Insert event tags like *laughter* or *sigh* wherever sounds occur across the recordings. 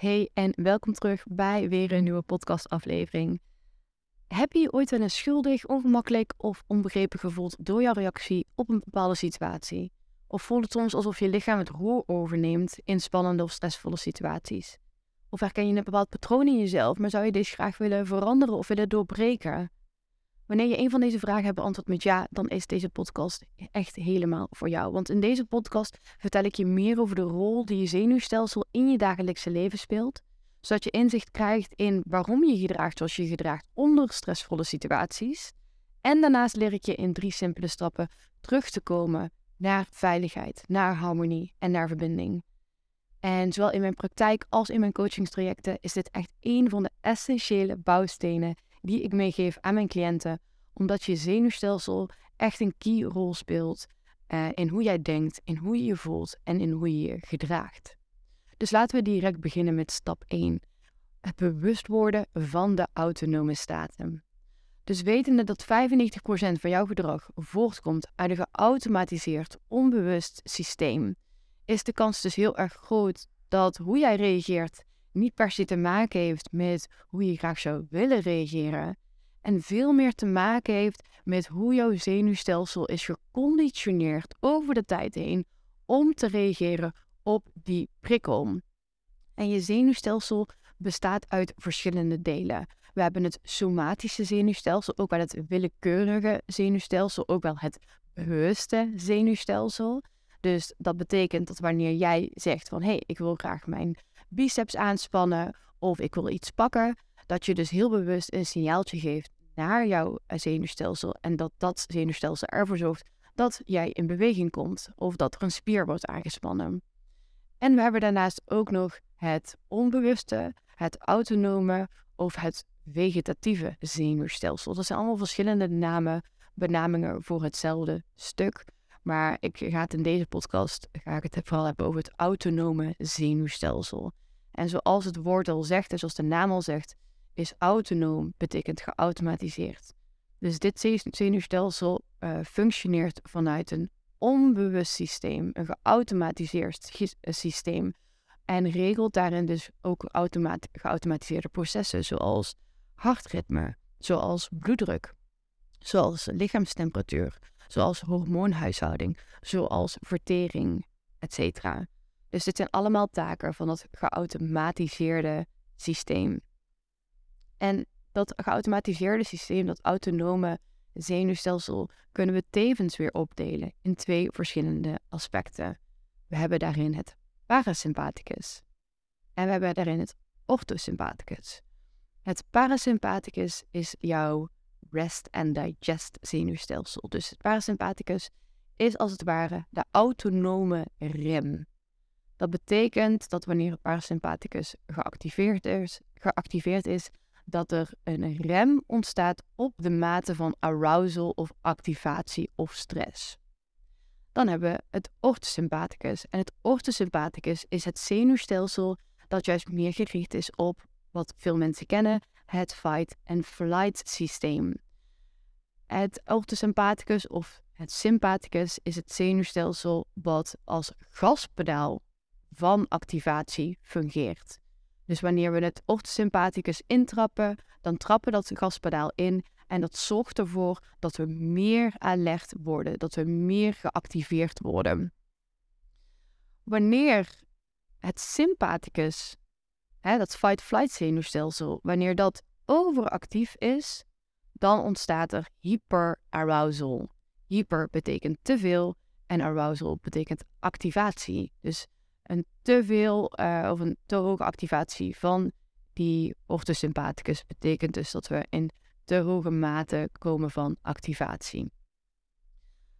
Hey en welkom terug bij weer een nieuwe podcastaflevering. Heb je ooit eens schuldig, ongemakkelijk of onbegrepen gevoeld door jouw reactie op een bepaalde situatie? Of voelt het soms alsof je lichaam het roer overneemt in spannende of stressvolle situaties? Of herken je een bepaald patroon in jezelf, maar zou je deze graag willen veranderen of willen doorbreken? Wanneer je een van deze vragen hebt beantwoord met ja, dan is deze podcast echt helemaal voor jou. Want in deze podcast vertel ik je meer over de rol die je zenuwstelsel in je dagelijkse leven speelt, zodat je inzicht krijgt in waarom je gedraagt zoals je gedraagt onder stressvolle situaties. En daarnaast leer ik je in drie simpele stappen terug te komen naar veiligheid, naar harmonie en naar verbinding. En zowel in mijn praktijk als in mijn coachingstrajecten is dit echt een van de essentiële bouwstenen die ik meegeef aan mijn cliënten, omdat je zenuwstelsel echt een key rol speelt uh, in hoe jij denkt, in hoe je je voelt en in hoe je je gedraagt. Dus laten we direct beginnen met stap 1. Het bewust worden van de autonome staten. Dus wetende dat 95% van jouw gedrag voortkomt uit een geautomatiseerd, onbewust systeem, is de kans dus heel erg groot dat hoe jij reageert niet per se te maken heeft met hoe je graag zou willen reageren. En veel meer te maken heeft met hoe jouw zenuwstelsel is geconditioneerd over de tijd heen om te reageren op die prikkel. En je zenuwstelsel bestaat uit verschillende delen. We hebben het somatische zenuwstelsel, ook wel het willekeurige zenuwstelsel, ook wel het bewuste zenuwstelsel. Dus dat betekent dat wanneer jij zegt van hé, hey, ik wil graag mijn biceps aanspannen of ik wil iets pakken, dat je dus heel bewust een signaaltje geeft naar jouw zenuwstelsel en dat dat zenuwstelsel ervoor zorgt dat jij in beweging komt of dat er een spier wordt aangespannen. En we hebben daarnaast ook nog het onbewuste, het autonome of het vegetatieve zenuwstelsel. Dat zijn allemaal verschillende namen, benamingen voor hetzelfde stuk. Maar ik ga het in deze podcast ga ik het vooral hebben over het autonome zenuwstelsel. En zoals het woord al zegt, en zoals de naam al zegt, is autonoom betekent geautomatiseerd. Dus dit zenuwstelsel uh, functioneert vanuit een onbewust systeem, een geautomatiseerd systeem. En regelt daarin dus ook geautomatiseerde processen, zoals hartritme, zoals bloeddruk, zoals lichaamstemperatuur, zoals hormoonhuishouding, zoals vertering, etc. Dus dit zijn allemaal taken van dat geautomatiseerde systeem. En dat geautomatiseerde systeem, dat autonome zenuwstelsel, kunnen we tevens weer opdelen in twee verschillende aspecten. We hebben daarin het parasympathicus en we hebben daarin het orthosympathicus. Het parasympathicus is jouw rest and digest zenuwstelsel. Dus het parasympathicus is als het ware de autonome rem. Dat betekent dat wanneer het parasympathicus geactiveerd is, geactiveerd is, dat er een rem ontstaat op de mate van arousal of activatie of stress. Dan hebben we het orthosympathicus. En het orthosympathicus is het zenuwstelsel dat juist meer gericht is op wat veel mensen kennen, het fight-and-flight systeem. Het orthosympathicus of het sympathicus is het zenuwstelsel wat als gaspedaal van activatie fungeert. Dus wanneer we het orthosympathicus intrappen, dan trappen dat gaspedaal in en dat zorgt ervoor dat we meer alert worden, dat we meer geactiveerd worden. Wanneer het sympathicus hè, dat fight-flight zenuwstelsel, wanneer dat overactief is, dan ontstaat er hyperarousal. Hyper betekent te veel en arousal betekent activatie. Dus een te veel uh, of een te hoge activatie van die orthosympathicus betekent dus dat we in te hoge mate komen van activatie.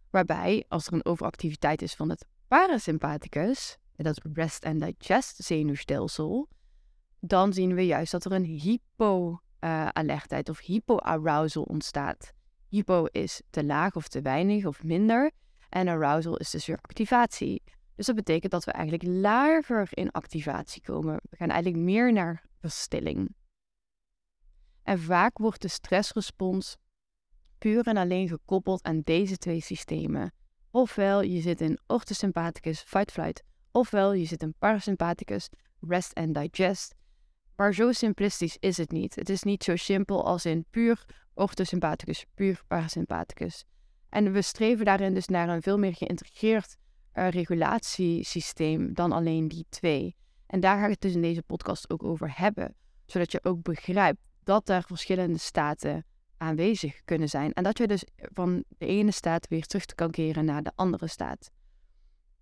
Waarbij, als er een overactiviteit is van het parasympathicus, dat rest and digest zenuwstelsel, dan zien we juist dat er een hypo-alertheid of hypo-arousal ontstaat. Hypo is te laag of te weinig of minder. En arousal is dus weer activatie. Dus dat betekent dat we eigenlijk lager in activatie komen. We gaan eigenlijk meer naar verstilling. En vaak wordt de stressrespons puur en alleen gekoppeld aan deze twee systemen. Ofwel je zit in orthosympathicus, fight-flight, ofwel je zit in parasympathicus, rest and digest. Maar zo simplistisch is het niet. Het is niet zo simpel als in puur orthosympathicus, puur parasympathicus. En we streven daarin dus naar een veel meer geïntegreerd uh, regulatiesysteem dan alleen die twee. En daar ga ik het dus in deze podcast ook over hebben, zodat je ook begrijpt dat er verschillende staten aanwezig kunnen zijn. En dat je dus van de ene staat weer terug kan keren naar de andere staat.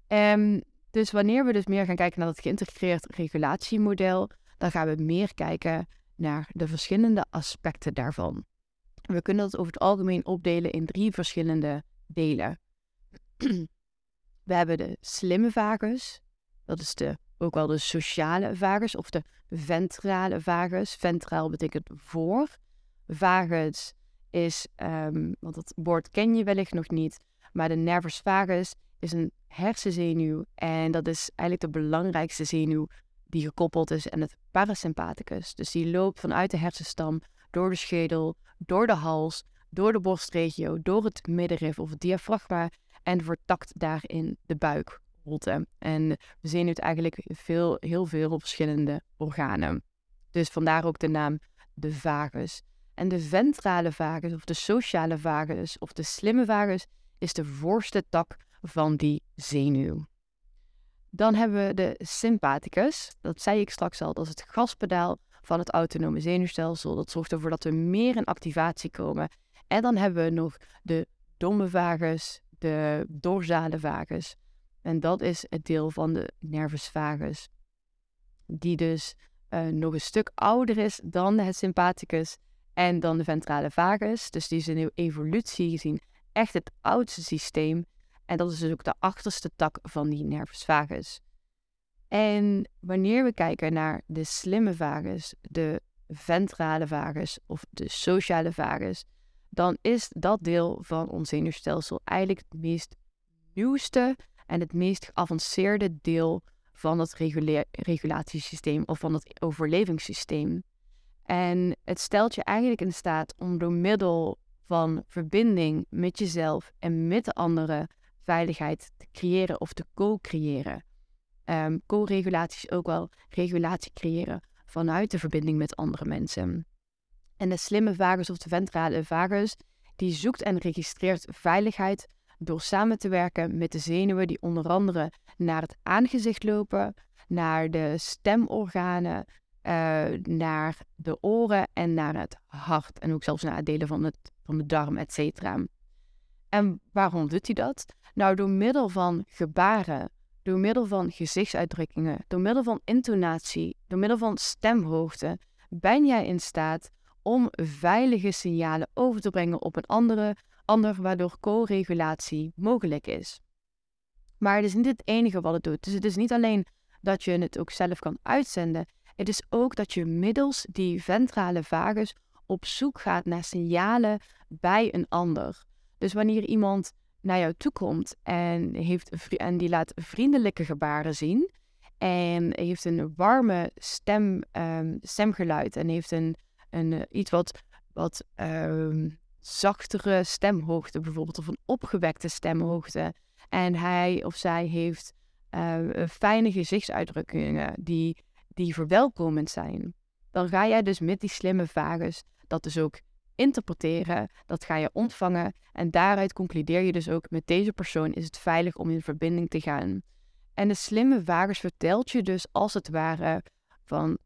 Um, dus wanneer we dus meer gaan kijken naar dat geïntegreerd regulatiemodel, dan gaan we meer kijken naar de verschillende aspecten daarvan. We kunnen dat over het algemeen opdelen in drie verschillende delen. *clears throat* We hebben de slimme vagus, dat is de, ook wel de sociale vagus of de ventrale vagus. Ventraal betekent voor. Vagus is, um, want dat woord ken je wellicht nog niet, maar de nervus vagus is een hersenzenuw en dat is eigenlijk de belangrijkste zenuw die gekoppeld is aan het parasympathicus. Dus die loopt vanuit de hersenstam door de schedel, door de hals, door de borstregio, door het middenrif of het diafragma en vertakt daarin de buikholte. En we zien het eigenlijk veel, heel veel op verschillende organen. Dus vandaar ook de naam de vagus. En de ventrale vagus of de sociale vagus of de slimme vagus is de voorste tak van die zenuw. Dan hebben we de sympathicus. Dat zei ik straks al, dat is het gaspedaal van het autonome zenuwstelsel. Dat zorgt ervoor dat we meer in activatie komen. En dan hebben we nog de domme vagus, de dorsale vagus. En dat is het deel van de nervus vagus. Die dus uh, nog een stuk ouder is dan de sympathicus en dan de ventrale vagus. Dus die is in evolutie gezien echt het oudste systeem. En dat is dus ook de achterste tak van die nervus vagus. En wanneer we kijken naar de slimme vagus, de ventrale vagus of de sociale vagus, dan is dat deel van ons zenuwstelsel eigenlijk het meest nieuwste en het meest geavanceerde deel van het regulatiesysteem of van het overlevingssysteem. En het stelt je eigenlijk in staat om door middel van verbinding met jezelf en met de anderen veiligheid te creëren of te co-creëren. Um, co-regulatie is ook wel regulatie creëren vanuit de verbinding met andere mensen. En de slimme vagus of de ventrale vagus, die zoekt en registreert veiligheid door samen te werken met de zenuwen die onder andere naar het aangezicht lopen, naar de stemorganen, uh, naar de oren en naar het hart. En ook zelfs naar delen van, het, van de darm, et cetera. En waarom doet hij dat? Nou, door middel van gebaren, door middel van gezichtsuitdrukkingen, door middel van intonatie, door middel van stemhoogte, ben jij in staat om veilige signalen over te brengen op een andere, ander, waardoor co-regulatie mogelijk is. Maar het is niet het enige wat het doet. Dus het is niet alleen dat je het ook zelf kan uitzenden. Het is ook dat je middels die ventrale vagus op zoek gaat naar signalen bij een ander. Dus wanneer iemand naar jou toe komt en, heeft, en die laat vriendelijke gebaren zien en heeft een warme stem, um, stemgeluid en heeft een, een uh, iets wat, wat um, zachtere stemhoogte bijvoorbeeld of een opgewekte stemhoogte. En hij of zij heeft uh, fijne gezichtsuitdrukkingen die, die verwelkomend zijn, dan ga jij dus met die slimme vagus dat dus ook interpreteren, dat ga je ontvangen en daaruit concludeer je dus ook met deze persoon is het veilig om in verbinding te gaan. En de slimme vagus vertelt je dus als het ware van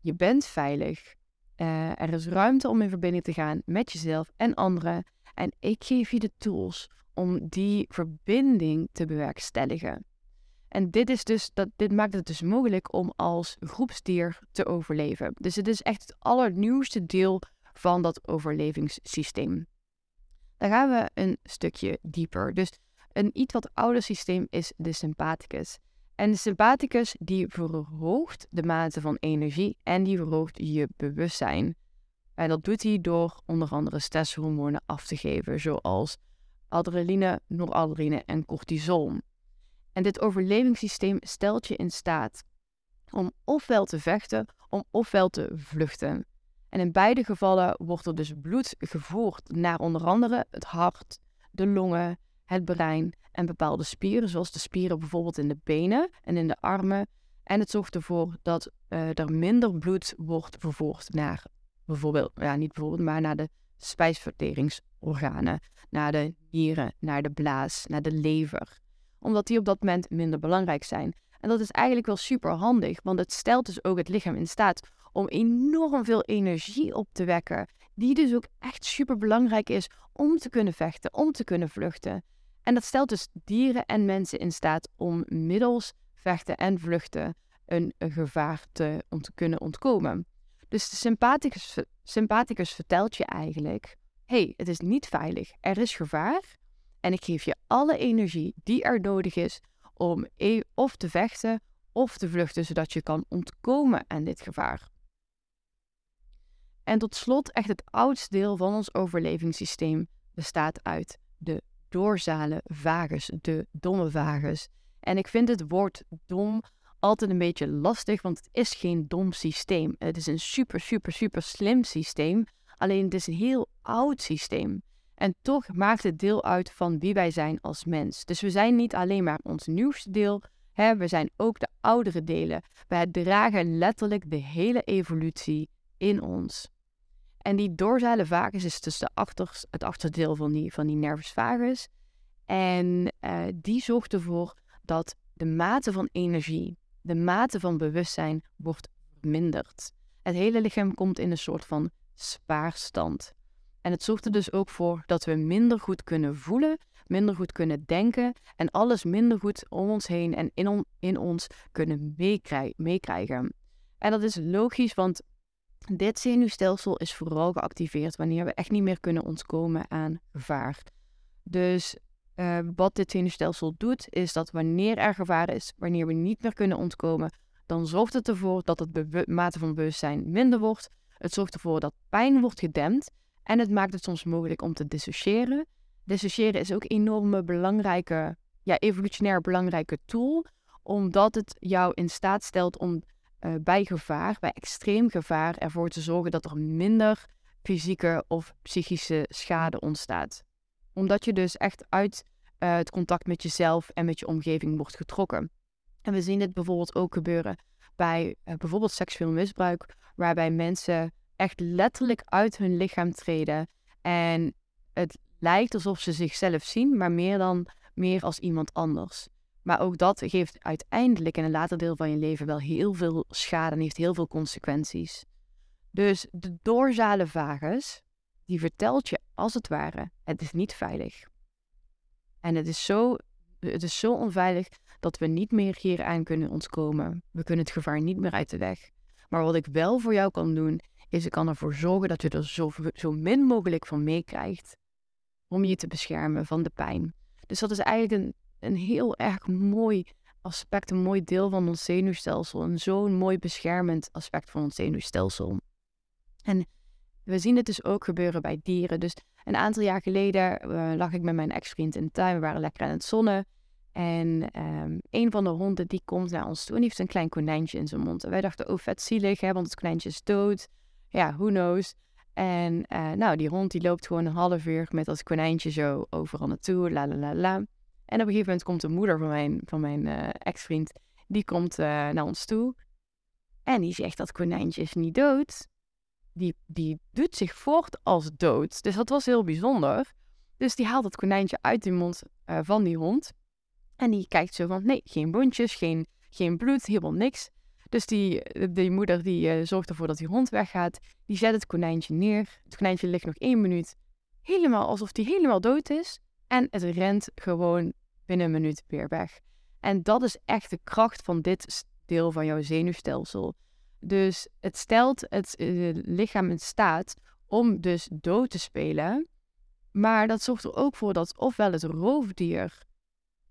je bent veilig, uh, er is ruimte om in verbinding te gaan met jezelf en anderen en ik geef je de tools om die verbinding te bewerkstelligen. En dit, is dus, dat, dit maakt het dus mogelijk om als groepsdier te overleven. Dus het is echt het allernieuwste deel van dat overlevingssysteem. Dan gaan we een stukje dieper. Dus een iets wat ouder systeem is de sympathicus. En de sympathicus die verhoogt de mate van energie en die verhoogt je bewustzijn. En dat doet hij door onder andere stresshormonen af te geven, zoals adrenaline, noradrenaline en cortisol. En dit overlevingssysteem stelt je in staat om ofwel te vechten, om ofwel te vluchten. En in beide gevallen wordt er dus bloed gevoerd naar onder andere het hart, de longen, het brein en bepaalde spieren, zoals de spieren bijvoorbeeld in de benen en in de armen. En het zorgt ervoor dat uh, er minder bloed wordt vervoerd naar bijvoorbeeld, ja niet bijvoorbeeld, maar naar de spijsverteringsorganen, naar de nieren, naar de blaas, naar de lever. Omdat die op dat moment minder belangrijk zijn. En dat is eigenlijk wel super handig, want het stelt dus ook het lichaam in staat om enorm veel energie op te wekken, die dus ook echt super belangrijk is om te kunnen vechten, om te kunnen vluchten. En dat stelt dus dieren en mensen in staat om middels vechten en vluchten een, gevaar te, om te kunnen ontkomen. Dus de sympathicus, sympathicus vertelt je eigenlijk: hey, het is niet veilig, er is gevaar. En ik geef je alle energie die er nodig is om e of te vechten of te vluchten, zodat je kan ontkomen aan dit gevaar. En tot slot, echt het oudste deel van ons overlevingssysteem bestaat uit de doorzale vagus, de domme vagus. En ik vind het woord dom altijd een beetje lastig, want het is geen dom systeem. Het is een super, super, super slim systeem. Alleen het is een heel oud systeem. En toch maakt het deel uit van wie wij zijn als mens. Dus we zijn niet alleen maar ons nieuwste deel, hè, we zijn ook de oudere delen. Wij dragen letterlijk de hele evolutie in ons. En die doorzale vagus is dus de het achterdeel van die, van die nervus vagus. En uh, die zorgt ervoor dat de mate van energie, de mate van bewustzijn wordt verminderd. Het hele lichaam komt in een soort van spaarstand. En het zorgt er dus ook voor dat we minder goed kunnen voelen, minder goed kunnen denken en alles minder goed om ons heen en in, in ons kunnen meekrijgen. En dat is logisch, want dit zenuwstelsel is vooral geactiveerd wanneer we echt niet meer kunnen ontkomen aan gevaar. Dus uh, wat dit zenuwstelsel doet, is dat wanneer er gevaar is, wanneer we niet meer kunnen ontkomen, dan zorgt het ervoor dat het mate van bewustzijn minder wordt. Het zorgt ervoor dat pijn wordt gedempt en het maakt het soms mogelijk om te dissociëren. Dissociëren is ook een enorme belangrijke, ja, evolutionair belangrijke tool, omdat het jou in staat stelt om uh, bij gevaar, bij extreem gevaar, ervoor te zorgen dat er minder fysieke of psychische schade ontstaat. Omdat je dus echt uit uh, het contact met jezelf en met je omgeving wordt getrokken. En we zien dit bijvoorbeeld ook gebeuren bij uh, bijvoorbeeld seksueel misbruik, waarbij mensen echt letterlijk uit hun lichaam treden. En het lijkt alsof ze zichzelf zien, maar meer dan meer als iemand anders. Maar ook dat geeft uiteindelijk in een later deel van je leven wel heel veel schade en heeft heel veel consequenties. Dus de doorzale vagus, die vertelt je als het ware, het is niet veilig. En het is zo, het is zo onveilig dat we niet meer hieraan kunnen ontkomen. We kunnen het gevaar niet meer uit de weg. Maar wat ik wel voor jou kan doen, is ik kan ervoor zorgen dat je er zo, zo min mogelijk van meekrijgt. Om je te beschermen van de pijn. Dus dat is eigenlijk een, een heel erg mooi aspect, een mooi deel van ons zenuwstelsel. En zo'n mooi beschermend aspect van ons zenuwstelsel. En we zien het dus ook gebeuren bij dieren. Dus een aantal jaar geleden uh, lag ik met mijn ex-vriend in de tuin. We waren lekker aan het zonnen. En um, een van de honden die komt naar ons toe en heeft een klein konijntje in zijn mond. En wij dachten, oh vet zielig, hè, want het konijntje is dood. Ja, who knows. En uh, nou, die hond die loopt gewoon een half uur met dat konijntje zo overal naartoe, la la la la. En op een gegeven moment komt de moeder van mijn, van mijn uh, ex-vriend, die komt naar ons toe. En die zegt, dat konijntje is niet dood die, die doet zich voort als dood. Dus dat was heel bijzonder. Dus die haalt het konijntje uit de mond uh, van die hond. En die kijkt zo van, nee, geen boontjes, geen, geen bloed, helemaal niks. Dus die, die moeder die zorgt ervoor dat die hond weggaat. Die zet het konijntje neer. Het konijntje ligt nog één minuut. Helemaal alsof die helemaal dood is. En het rent gewoon binnen een minuut weer weg. En dat is echt de kracht van dit deel van jouw zenuwstelsel. Dus het stelt het uh, lichaam in staat om dus dood te spelen. Maar dat zorgt er ook voor dat ofwel het roofdier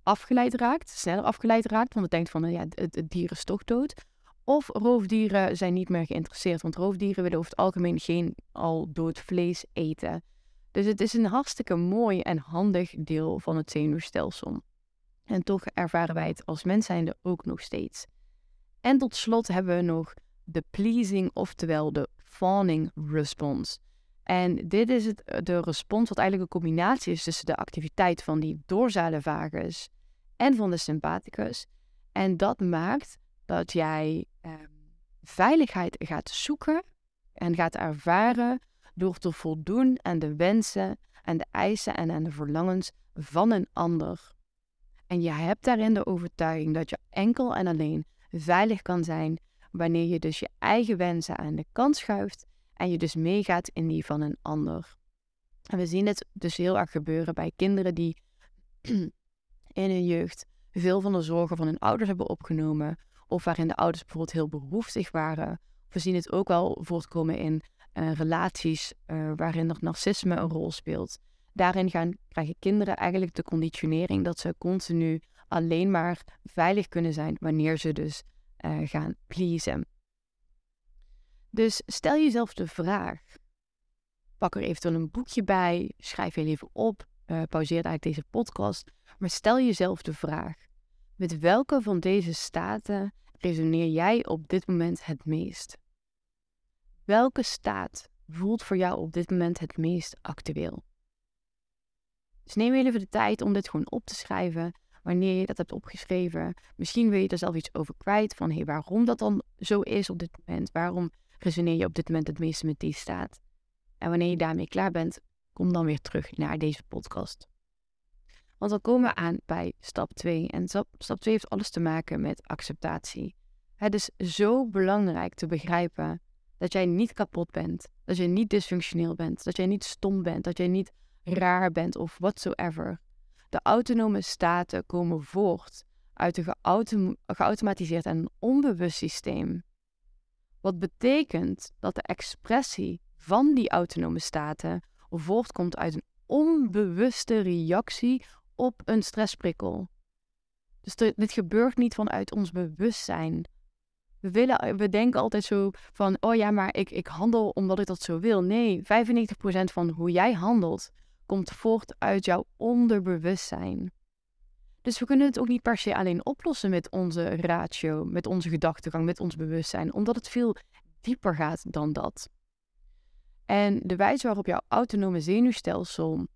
afgeleid raakt, sneller afgeleid raakt, want het denkt van, nou ja, het, het dier is toch dood. Of roofdieren zijn niet meer geïnteresseerd, want roofdieren willen over het algemeen geen al dood vlees eten. Dus het is een hartstikke mooi en handig deel van het zenuwstelsel. En toch ervaren wij het als mens zijnde ook nog steeds. En tot slot hebben we nog de pleasing, oftewel de fawning response. En dit is het, de respons wat eigenlijk een combinatie is tussen de activiteit van die dorsale vagus en van de sympathicus. En dat maakt dat jij eh, veiligheid gaat zoeken en gaat ervaren door te voldoen aan de wensen en de eisen en aan de verlangens van een ander. En je hebt daarin de overtuiging dat je enkel en alleen veilig kan zijn wanneer je dus je eigen wensen aan de kant schuift en je dus meegaat in die van een ander. En we zien het dus heel erg gebeuren bij kinderen die *clears throat* in hun jeugd veel van de zorgen van hun ouders hebben opgenomen, of waarin de ouders bijvoorbeeld heel behoeftig waren. We zien het ook wel voortkomen in uh, relaties uh, waarin er narcisme een rol speelt. Daarin gaan, krijgen kinderen eigenlijk de conditionering dat ze continu alleen maar veilig kunnen zijn wanneer ze dus uh, gaan pleasen. Dus stel jezelf de vraag. Pak er eventueel een boekje bij, schrijf heel even op, uh, pauzeer eigenlijk deze podcast. Maar stel jezelf de vraag: met welke van deze staten resoneer jij op dit moment het meest? Welke staat voelt voor jou op dit moment het meest actueel? Dus neem even de tijd om dit gewoon op te schrijven. Wanneer je dat hebt opgeschreven, misschien wil je er zelf iets over kwijt van hey, waarom dat dan zo is op dit moment. Waarom resoneer je op dit moment het meeste met die staat? En wanneer je daarmee klaar bent, kom dan weer terug naar deze podcast. Want dan komen we aan bij stap 2. En stap, 2 heeft alles te maken met acceptatie. Het is zo belangrijk te begrijpen dat jij niet kapot bent. Dat je niet dysfunctioneel bent. Dat jij niet stom bent. Dat jij niet raar bent of whatsoever. De autonome staten komen voort uit een geautomatiseerd en onbewust systeem. Wat betekent dat de expressie van die autonome staten voortkomt uit een onbewuste reactie op een stressprikkel. Dus dit gebeurt niet vanuit ons bewustzijn. We, willen, we denken altijd zo van, oh ja, maar ik, ik handel omdat ik dat zo wil. Nee, 95% van hoe jij handelt komt voort uit jouw onderbewustzijn. Dus we kunnen het ook niet per se alleen oplossen met onze ratio, met onze gedachtegang, met ons bewustzijn, omdat het veel dieper gaat dan dat. En de wijze waarop jouw autonome zenuwstelsel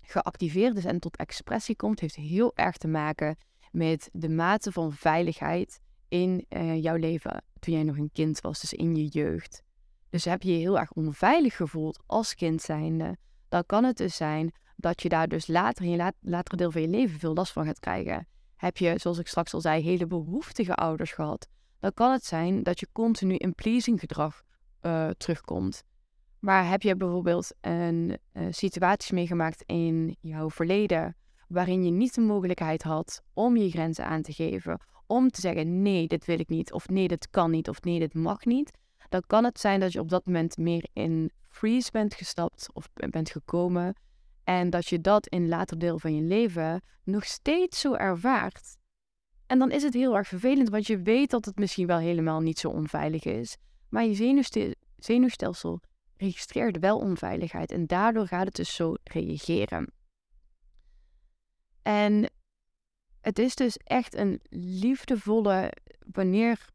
geactiveerd is en tot expressie komt, heeft heel erg te maken met de mate van veiligheid in uh, jouw leven toen jij nog een kind was, dus in je jeugd. Dus heb je je heel erg onveilig gevoeld als kind zijnde, dan kan het dus zijn dat je daar dus later in je latere deel van je leven veel last van gaat krijgen. Heb je, zoals ik straks al zei, hele behoeftige ouders gehad, dan kan het zijn dat je continu in pleasing gedrag uh, terugkomt. Maar heb je bijvoorbeeld een uh, situatie meegemaakt in jouw verleden waarin je niet de mogelijkheid had om je grenzen aan te geven, om te zeggen nee, dit wil ik niet, of nee, dit kan niet, of nee, dit mag niet, dan kan het zijn dat je op dat moment meer in freeze bent gestapt of bent gekomen en dat je dat in later deel van je leven nog steeds zo ervaart. En dan is het heel erg vervelend, want je weet dat het misschien wel helemaal niet zo onveilig is, maar je zenuwstelsel registreert wel onveiligheid en daardoor gaat het dus zo reageren. En het is dus echt een liefdevolle, wanneer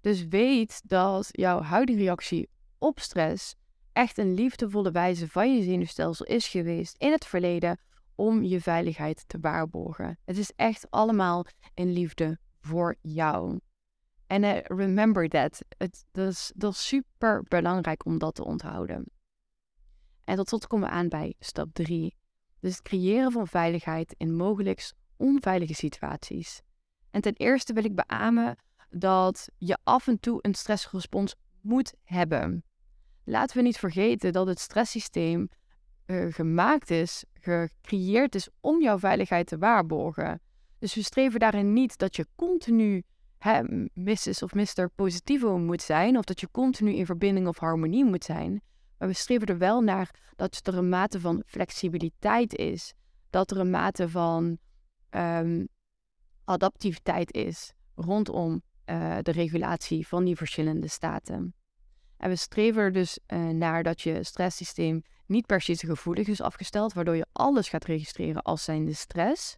dus weet dat jouw huidige reactie op stress echt een liefdevolle wijze van je zenuwstelsel is geweest in het verleden om je veiligheid te waarborgen. Het is echt allemaal in liefde voor jou. En uh, remember that. Het, dat, is, dat super belangrijk om dat te onthouden. En tot slot komen we aan bij stap 3. Dus het creëren van veiligheid in mogelijk onveilige situaties. En ten eerste wil ik beamen dat je af en toe een stressrespons moet hebben. Laten we niet vergeten dat het stresssysteem uh, gemaakt is, gecreëerd is om jouw veiligheid te waarborgen. Dus we streven daarin niet dat je continu hè, Mrs. of Mr. Positivo moet zijn, of dat je continu in verbinding of harmonie moet zijn. Maar we streven er wel naar dat er een mate van flexibiliteit is. Dat er een mate van ehm, adaptiviteit is rondom uh, de regulatie van die verschillende staten. En we streven er dus uh, naar dat je stresssysteem niet per se gevoelig is afgesteld, waardoor je alles gaat registreren als zijnde stress.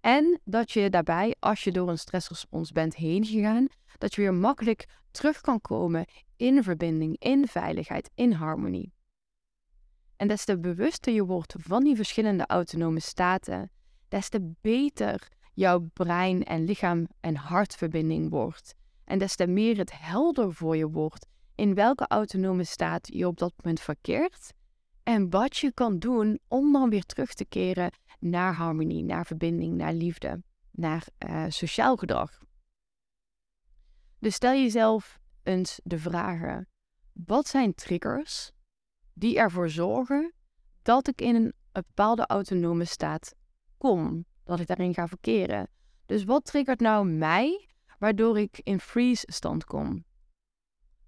En dat je daarbij, als je door een stressrespons bent heen gegaan, dat je weer makkelijk terug kan komen in verbinding, in veiligheid, in harmonie. En des te bewuster je wordt van die verschillende autonome staten, des te beter jouw brein en lichaam en hartverbinding wordt. En des te meer het helder voor je wordt in welke autonome staat je op dat moment verkeert en wat je kan doen om dan weer terug te keren naar harmonie, naar verbinding, naar liefde, naar uh, sociaal gedrag. Dus stel jezelf eens de vragen: wat zijn triggers die ervoor zorgen dat ik in een bepaalde autonome staat kom, dat ik daarin ga verkeren? Dus wat triggert nou mij waardoor ik in freeze stand kom?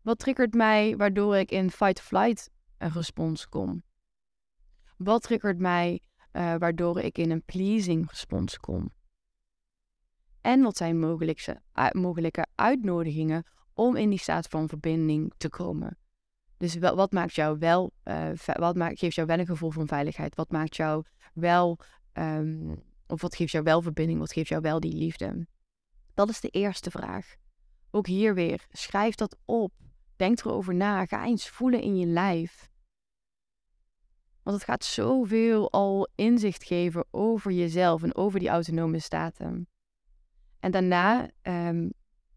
Wat triggert mij waardoor ik in fight-flight een respons kom? Wat triggert mij uh, waardoor ik in een pleasing respons kom? En wat zijn mogelijke, mogelijke uitnodigingen om in die staat van verbinding te komen? Dus wat maakt jou wel, uh, wat maakt, geeft jou wel een gevoel van veiligheid? Wat maakt jou wel, um, of wat geeft jou wel verbinding? Wat geeft jou wel die liefde? Dat is de eerste vraag. Ook hier weer, schrijf dat op. Denk erover na. Ga eens voelen in je lijf. Want het gaat zoveel al inzicht geven over jezelf en over die autonome staten. En daarna um,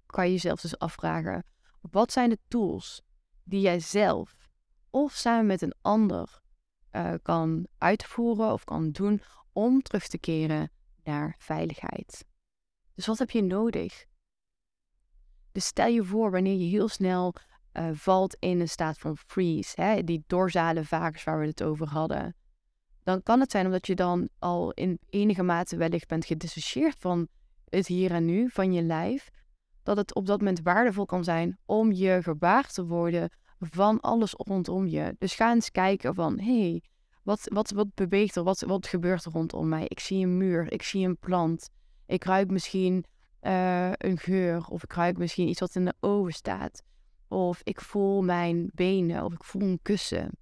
kan je jezelf dus afvragen: wat zijn de tools die jij zelf of samen met een ander uh, kan uitvoeren of kan doen om terug te keren naar veiligheid? Dus wat heb je nodig? Dus stel je voor wanneer je heel snel uh, valt in een staat van freeze, hè, die dorsale vagus waar we het over hadden, dan kan het zijn omdat je dan al in enige mate wellicht bent gedissocieerd van het hier en nu, van je lijf, dat het op dat moment waardevol kan zijn om je gewaar te worden van alles rondom je. Dus ga eens kijken van, hé, hey, wat, wat, wat beweegt er, wat, wat gebeurt er rondom mij? Ik zie een muur, ik zie een plant, ik ruik misschien uh, een geur of ik ruik misschien iets wat in de oven staat. Of ik voel mijn benen of ik voel een kussen.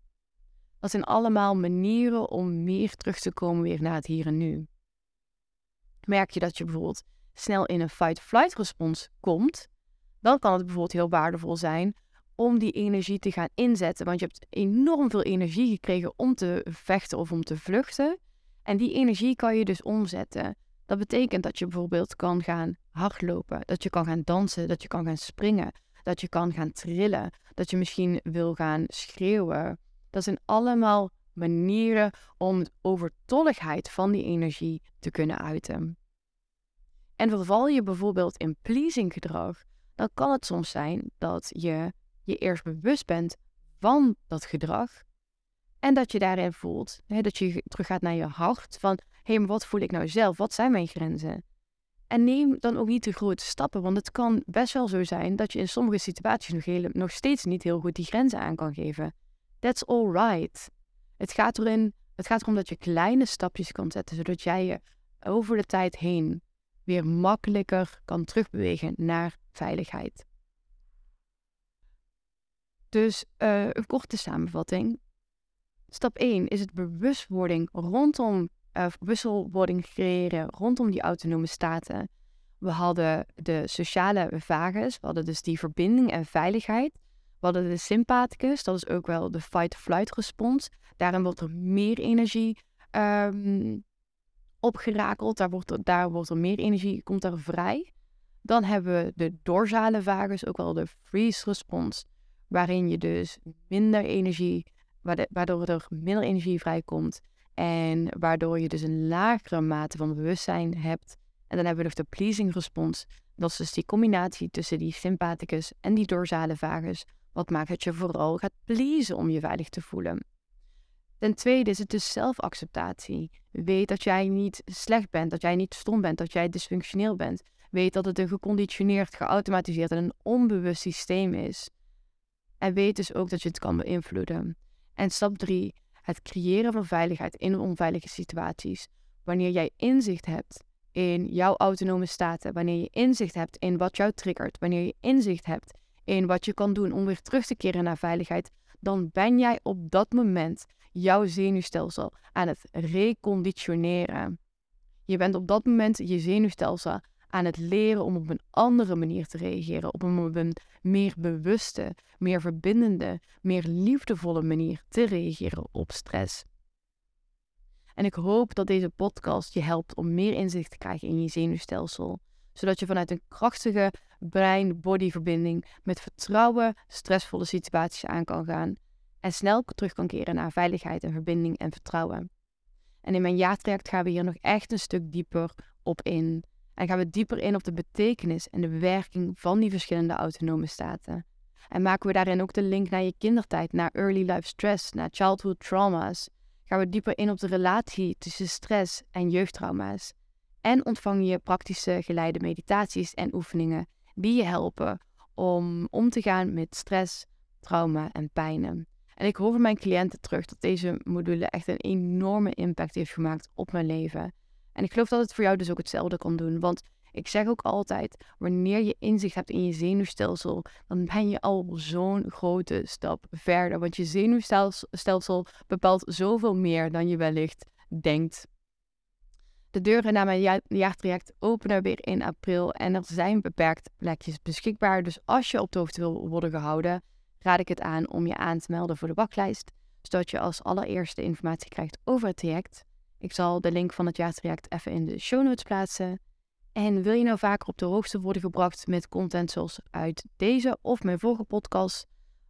Dat zijn allemaal manieren om meer terug te komen weer naar het hier en nu. Merk je dat je bijvoorbeeld snel in een fight-flight respons komt, dan kan het bijvoorbeeld heel waardevol zijn om die energie te gaan inzetten. Want je hebt enorm veel energie gekregen om te vechten of om te vluchten. En die energie kan je dus omzetten. Dat betekent dat je bijvoorbeeld kan gaan hardlopen, dat je kan gaan dansen, dat je kan gaan springen, dat je kan gaan trillen, dat je misschien wil gaan schreeuwen. Dat zijn allemaal manieren om de overtolligheid van die energie te kunnen uiten. En verval je bijvoorbeeld in pleasing gedrag, dan kan het soms zijn dat je je eerst bewust bent van dat gedrag en dat je daarin voelt, hè, dat je teruggaat naar je hart van, hé, hey, maar wat voel ik nou zelf? Wat zijn mijn grenzen? En neem dan ook niet te grote stappen, want het kan best wel zo zijn dat je in sommige situaties nog, nog steeds niet heel goed die grenzen aan kan geven. That's all right. Het gaat, erin, het gaat erom dat je kleine stapjes kan zetten, zodat jij je over de tijd heen weer makkelijker kan terugbewegen naar veiligheid. Dus uh, een korte samenvatting. Stap 1 is het bewustwording rondom uh, wisselwording creëren rondom die autonome staten. We hadden de sociale vagus, we hadden dus die verbinding en veiligheid. We hadden de sympathicus, dat is ook wel de fight-flight respons. Daarin wordt er meer energie um, opgerakeld, daar wordt, er, daar wordt er meer energie, komt er vrij. Dan hebben we de dorsale vagus, ook wel de freeze respons, waarin je dus minder energie, waardoor er minder energie vrijkomt en waardoor je dus een lagere mate van bewustzijn hebt. En dan hebben we nog de pleasing respons. Dat is dus die combinatie tussen die sympathicus en die dorsale vagus. Wat maakt dat je vooral gaat pleasen om je veilig te voelen. Ten tweede is het dus zelfacceptatie. Weet dat jij niet slecht bent, dat jij niet stom bent, dat jij dysfunctioneel bent. Weet dat het een geconditioneerd, geautomatiseerd en een onbewust systeem is. En weet dus ook dat je het kan beïnvloeden. En stap 3. Het creëren van veiligheid in onveilige situaties. Wanneer jij inzicht hebt in jouw autonome staten, wanneer je inzicht hebt in wat jou triggert, wanneer je inzicht hebt in wat je kan doen om weer terug te keren naar veiligheid, dan ben jij op dat moment jouw zenuwstelsel aan het reconditioneren. Je bent op dat moment je zenuwstelsel aan het leren om op een andere manier te reageren, op een meer bewuste, meer verbindende, meer liefdevolle manier te reageren op stress. En ik hoop dat deze podcast je helpt om meer inzicht te krijgen in je zenuwstelsel, zodat je vanuit een krachtige brein-body verbinding met vertrouwen stressvolle situaties aan kan gaan en snel terug kan keren naar veiligheid en verbinding en vertrouwen. En in mijn jaartraject gaan we hier nog echt een stuk dieper op in. En gaan we dieper in op de betekenis en de werking van die verschillende autonome staten. En maken we daarin ook de link naar je kindertijd, naar early life stress, naar childhood trauma's. Gaan we dieper in op de relatie tussen stress en jeugdtrauma's. En ontvang je praktische geleide meditaties en oefeningen die je helpen om om te gaan met stress, trauma en pijnen. En ik hoor van mijn cliënten terug dat deze module echt een enorme impact heeft gemaakt op mijn leven. En ik geloof dat het voor jou dus ook hetzelfde kan doen. Want ik zeg ook altijd, wanneer je inzicht hebt in je zenuwstelsel, dan ben je al zo'n grote stap verder. Want je zenuwstelsel bepaalt zoveel meer dan je wellicht denkt. De deuren naar mijn jaartraject openen weer in april en er zijn beperkt plekjes beschikbaar. Dus als je op de hoogte wil worden gehouden, raad ik het aan om je aan te melden voor de wachtlijst, zodat je als allereerste informatie krijgt over het traject. Ik zal de link van het jaartraject even in de show notes plaatsen. En wil je nou vaker op de hoogte worden gebracht met content zoals uit deze of mijn vorige podcast?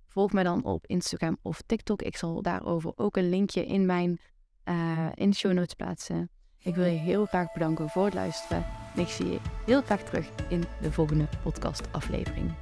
Volg mij dan op Instagram of TikTok. Ik zal daarover ook een linkje in mijn uh, in show notes plaatsen. Ik wil je heel graag bedanken voor het luisteren. En ik zie je heel graag terug in de volgende podcast aflevering.